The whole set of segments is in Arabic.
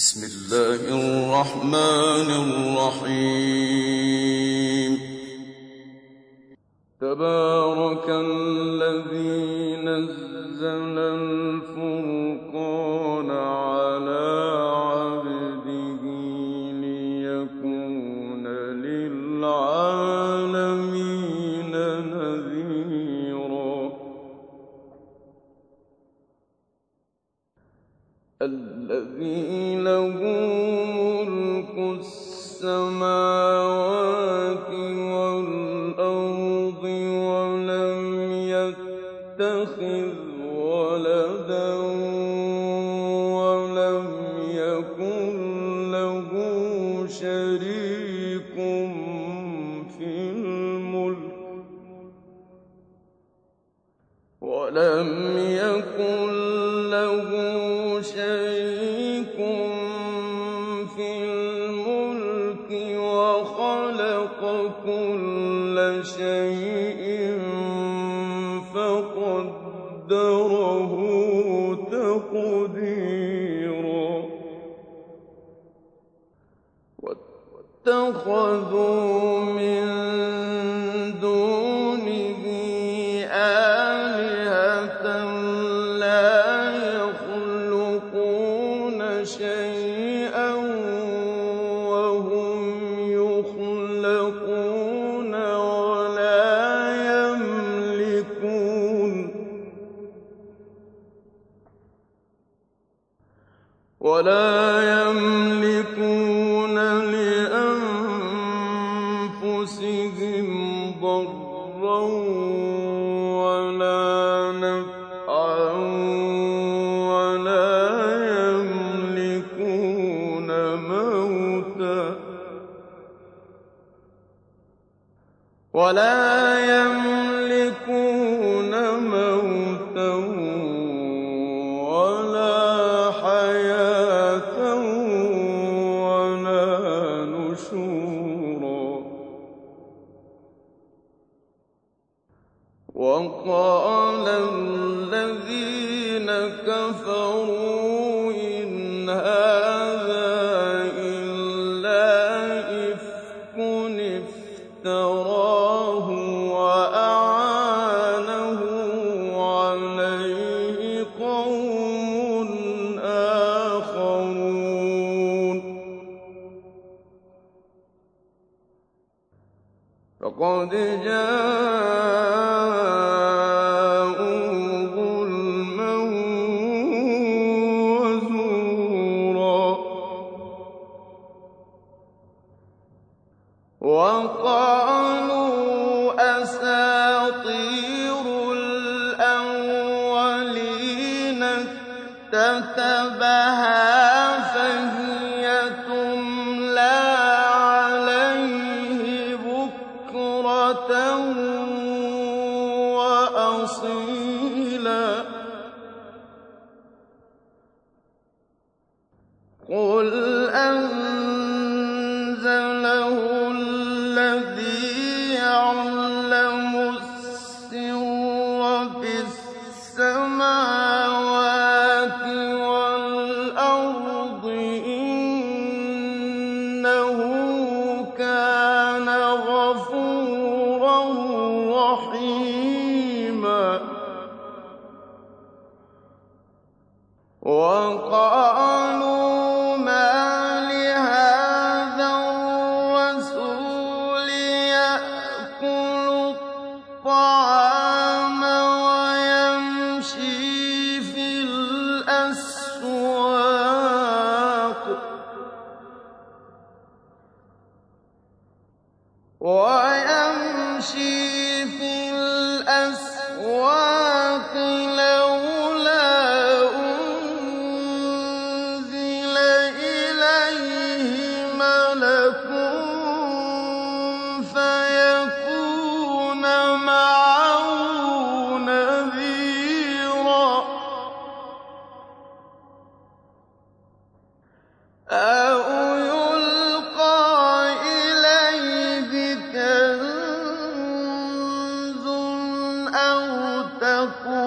بسم الله الرحمن الرحيم. تبارك بصيرا واتخذوا من كَفَرُوا السَّمَاءِ لكم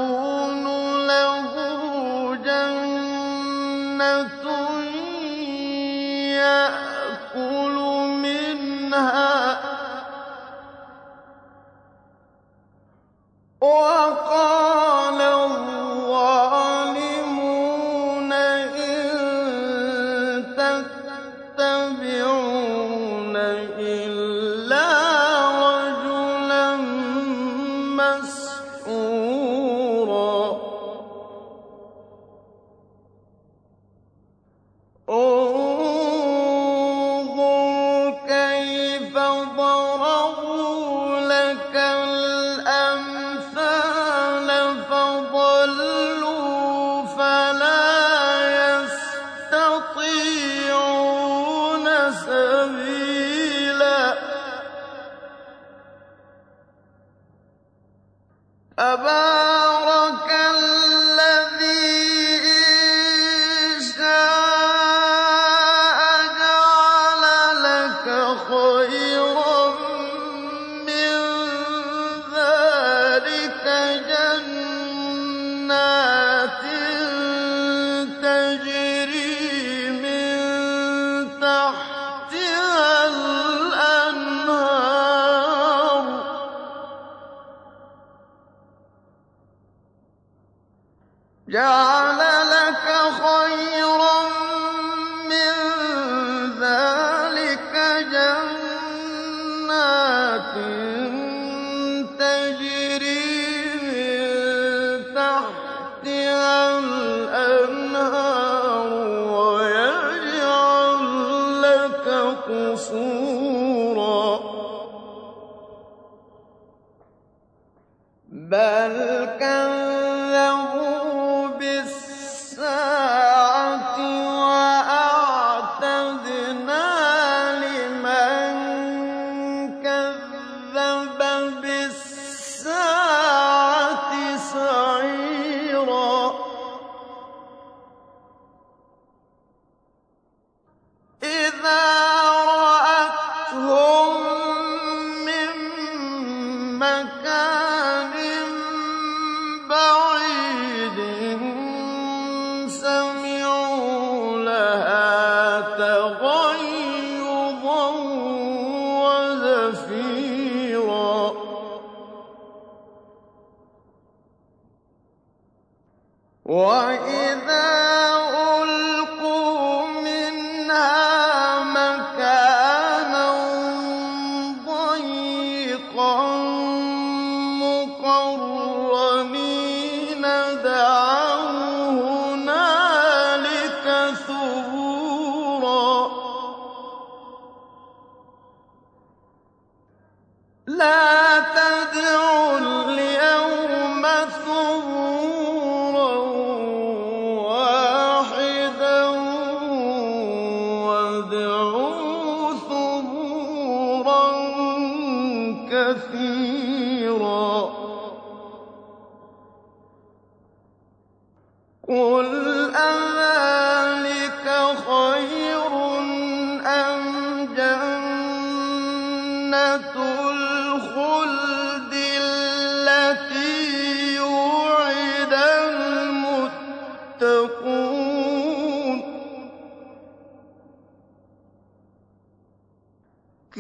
مَّكَانٍ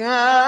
كَانَتْ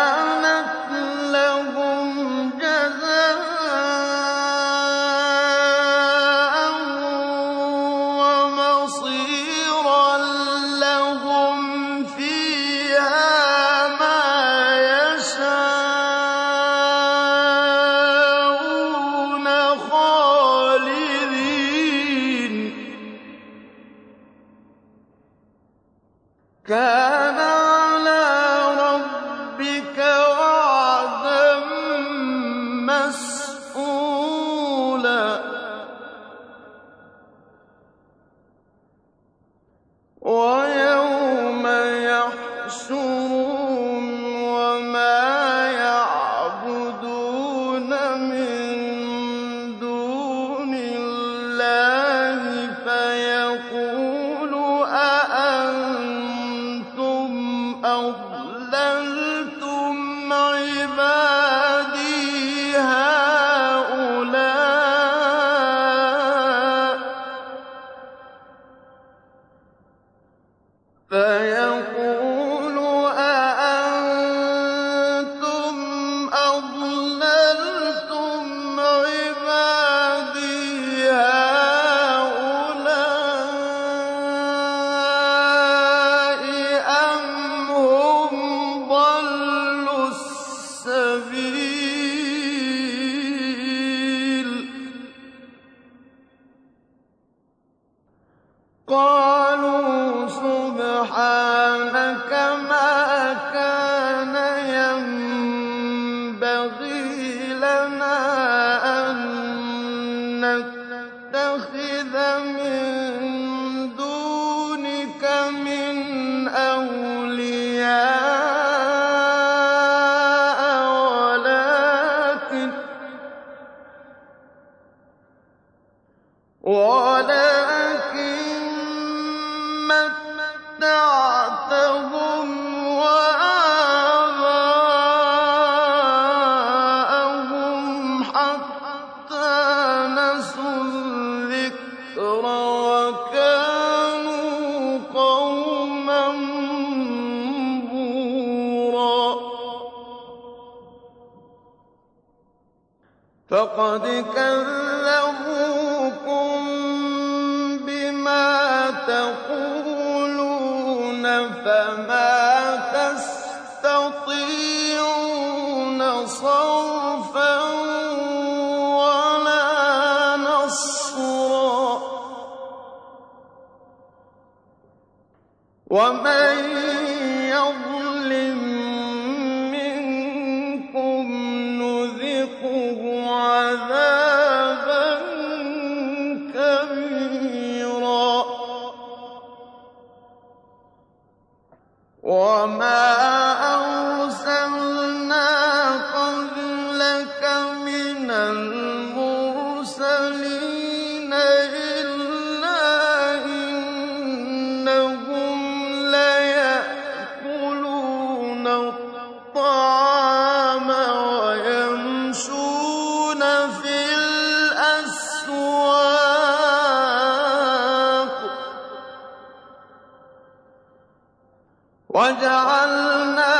وَجَعَلْنَا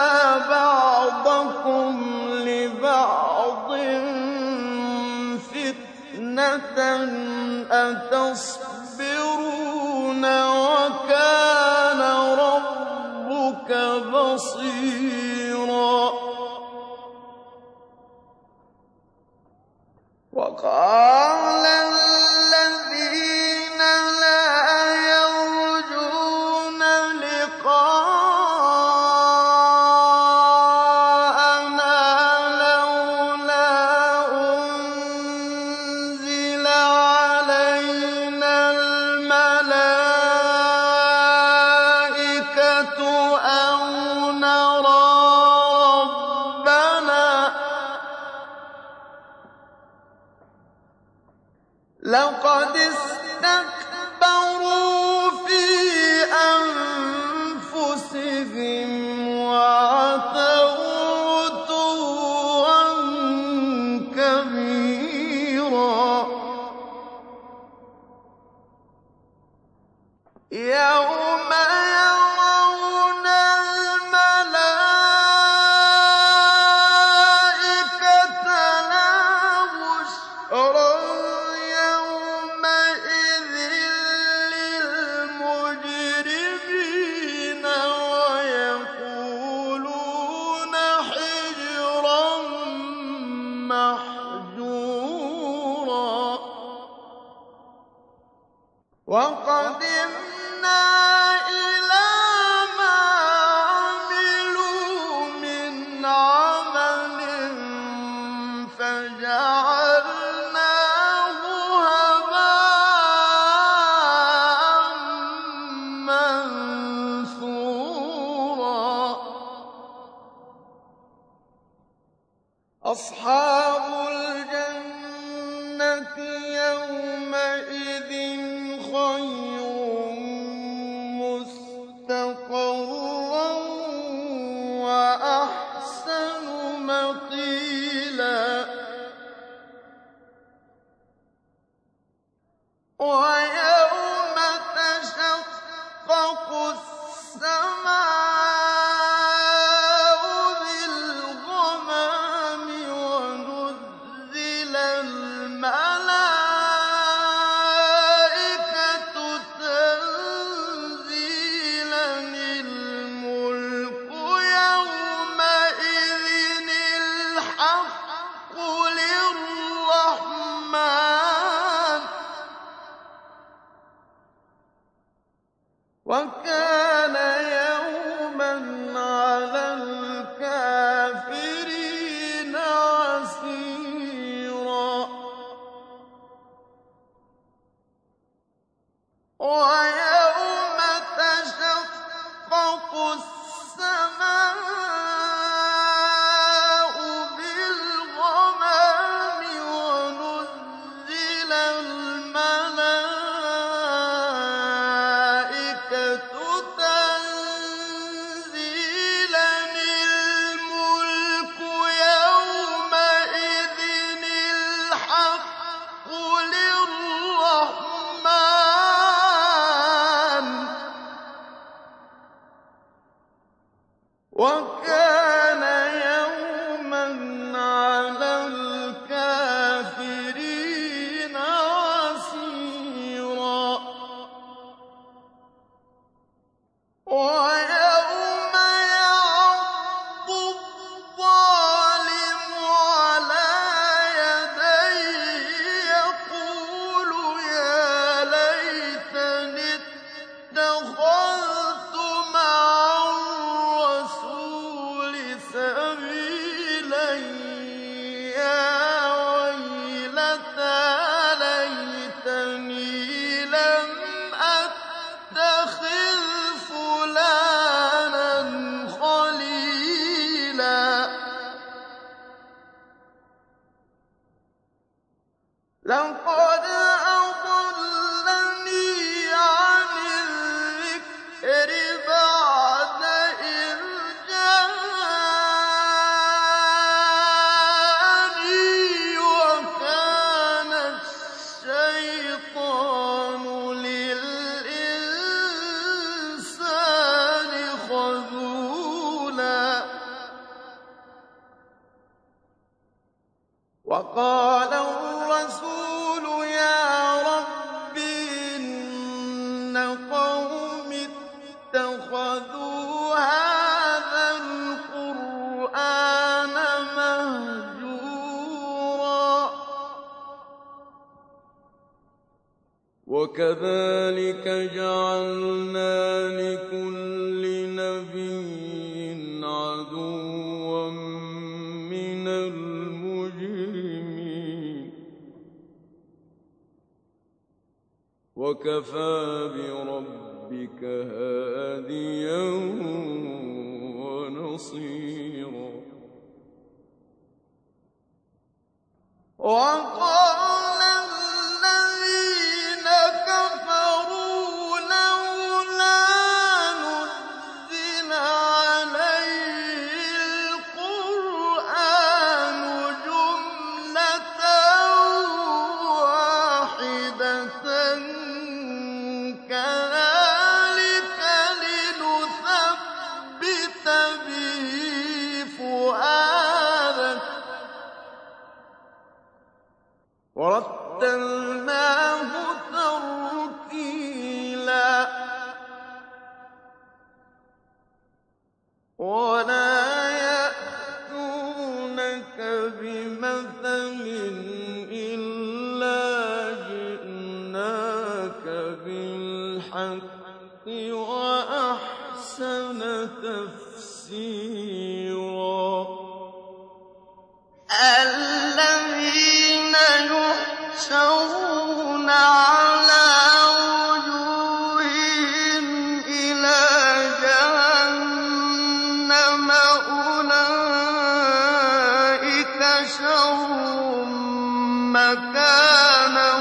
مَّكَانًا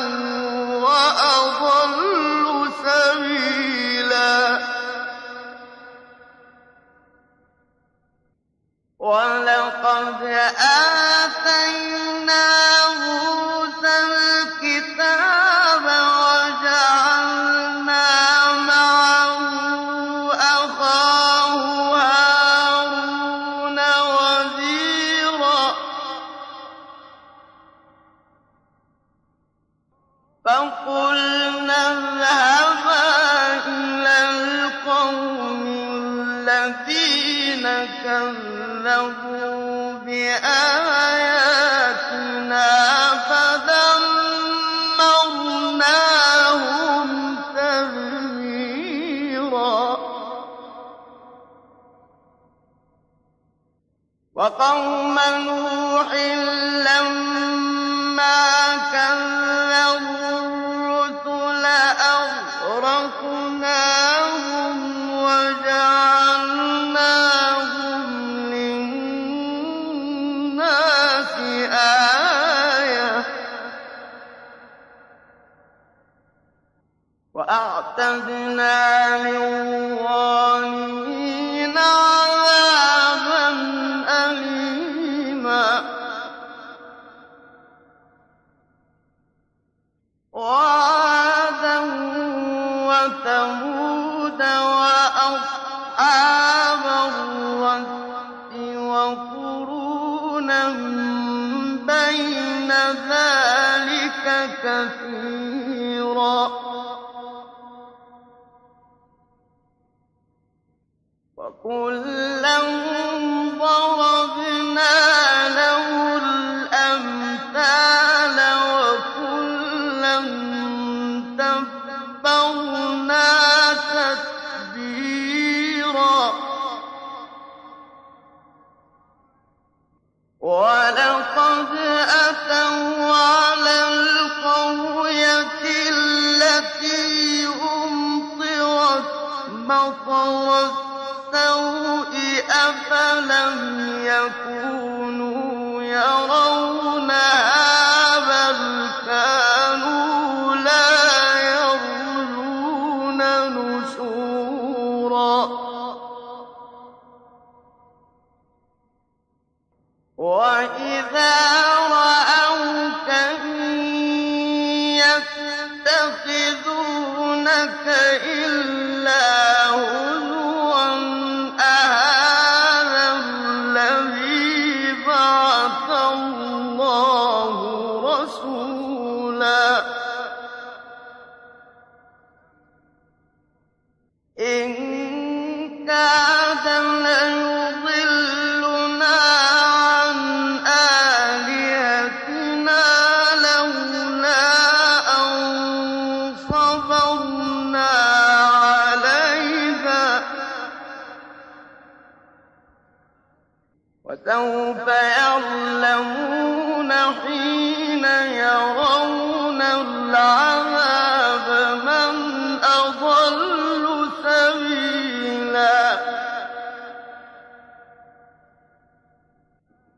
وَأَضَلُّ سَبِيلًا. وَلَقَدْ وَأَعْتَدْنَا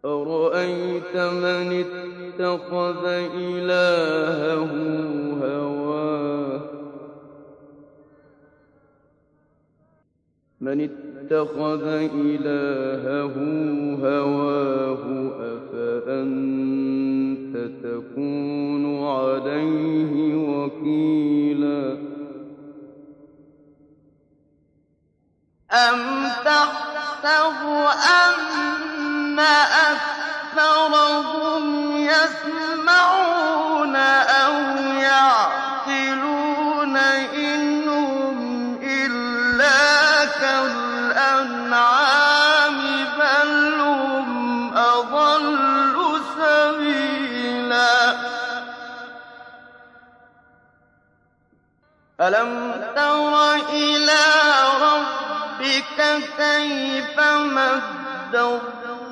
أرأيت من اتخذ إلهه هواه؟ من اتخذ إلهه هواه أفأنت تكون عليه وكيلا؟ أم تحسب أن أَكْثَرَهُمْ يَسْمَعُونَ أَوْ يَعْقِلُونَ ۚ إِلَّا كَالْأَنْعَامِ ۖ بَلْ هُمْ أَضَلُّ سَبِيلًا أَلَمْ تَرَ إِلَىٰ رَبِّكَ كَيْفَ مَدَّ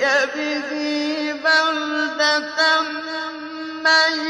به بلدة ميتا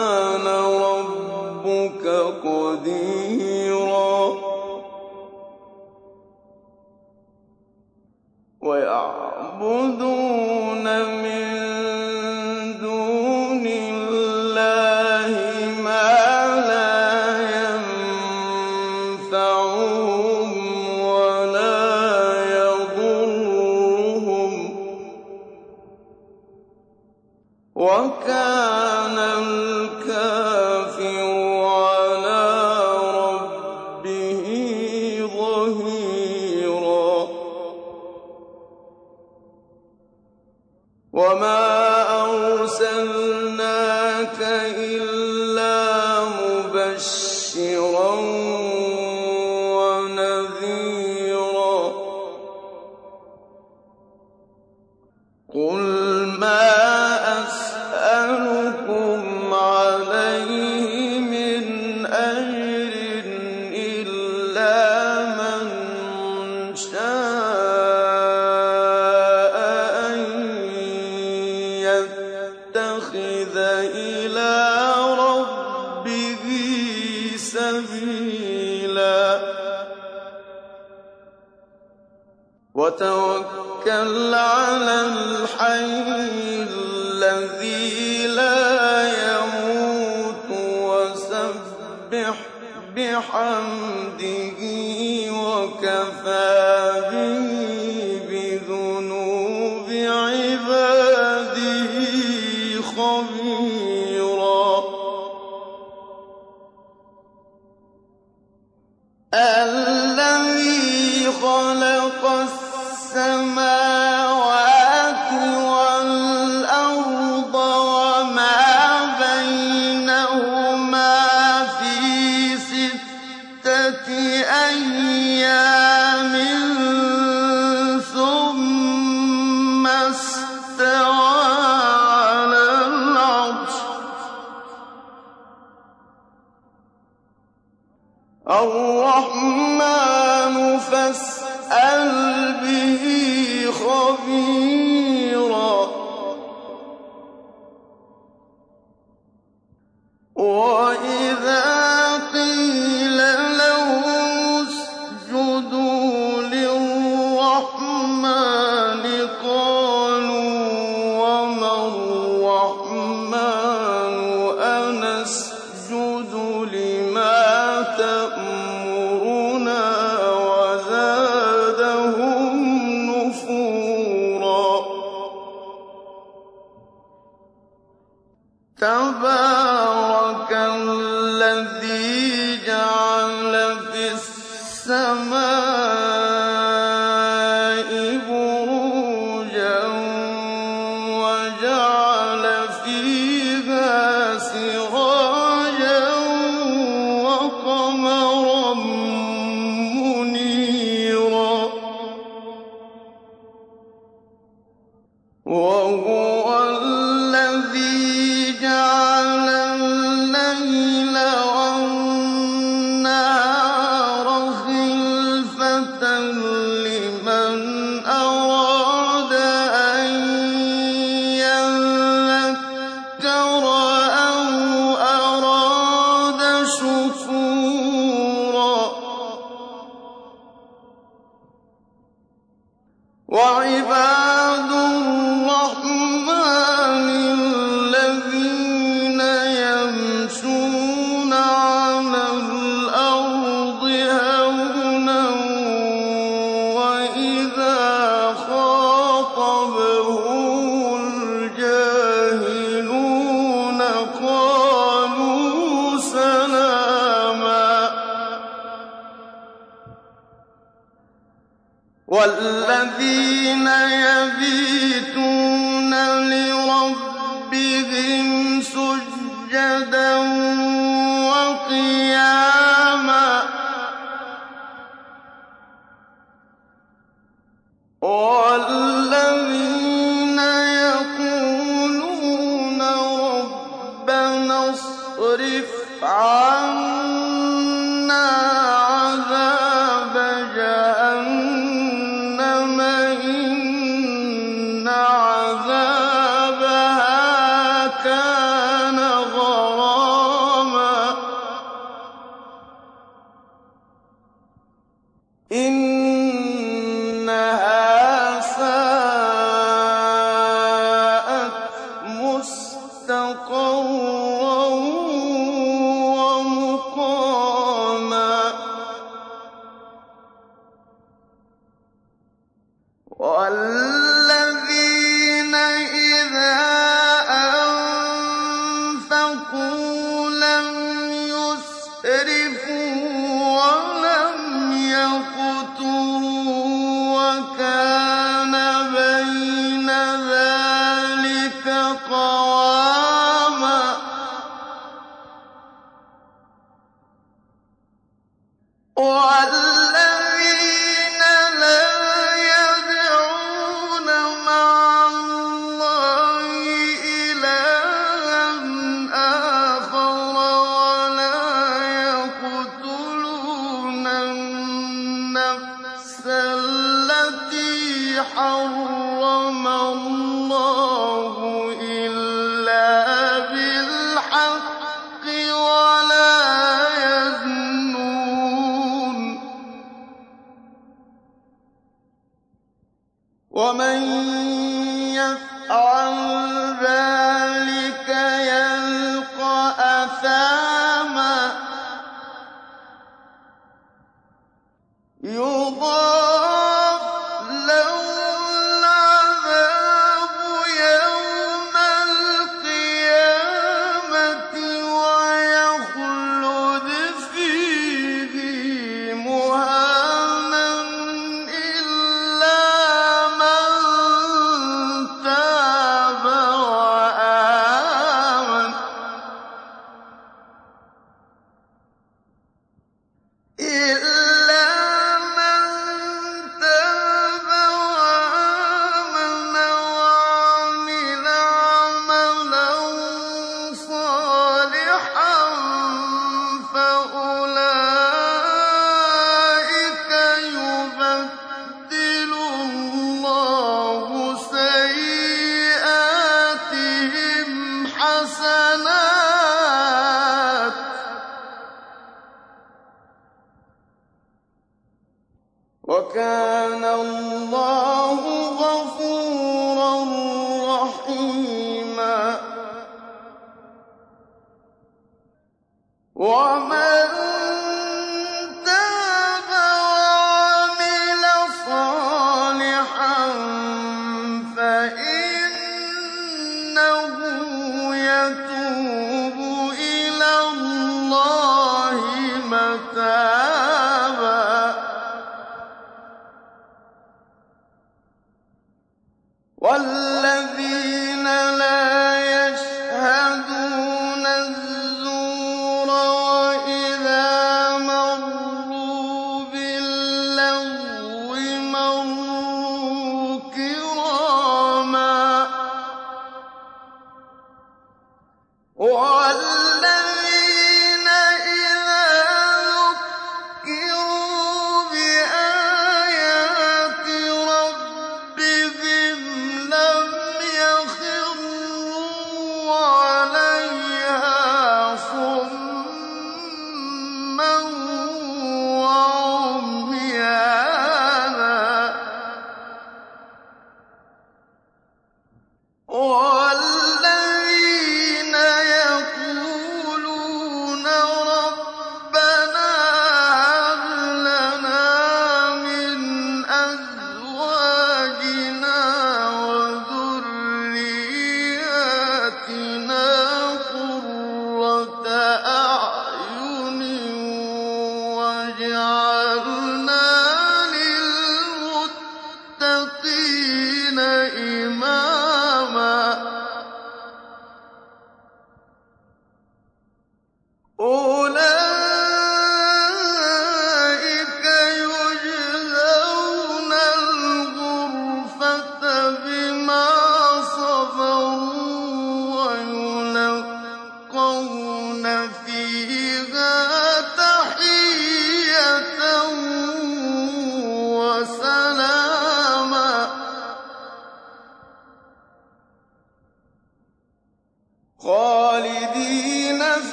أيام وَقَمَرًا وال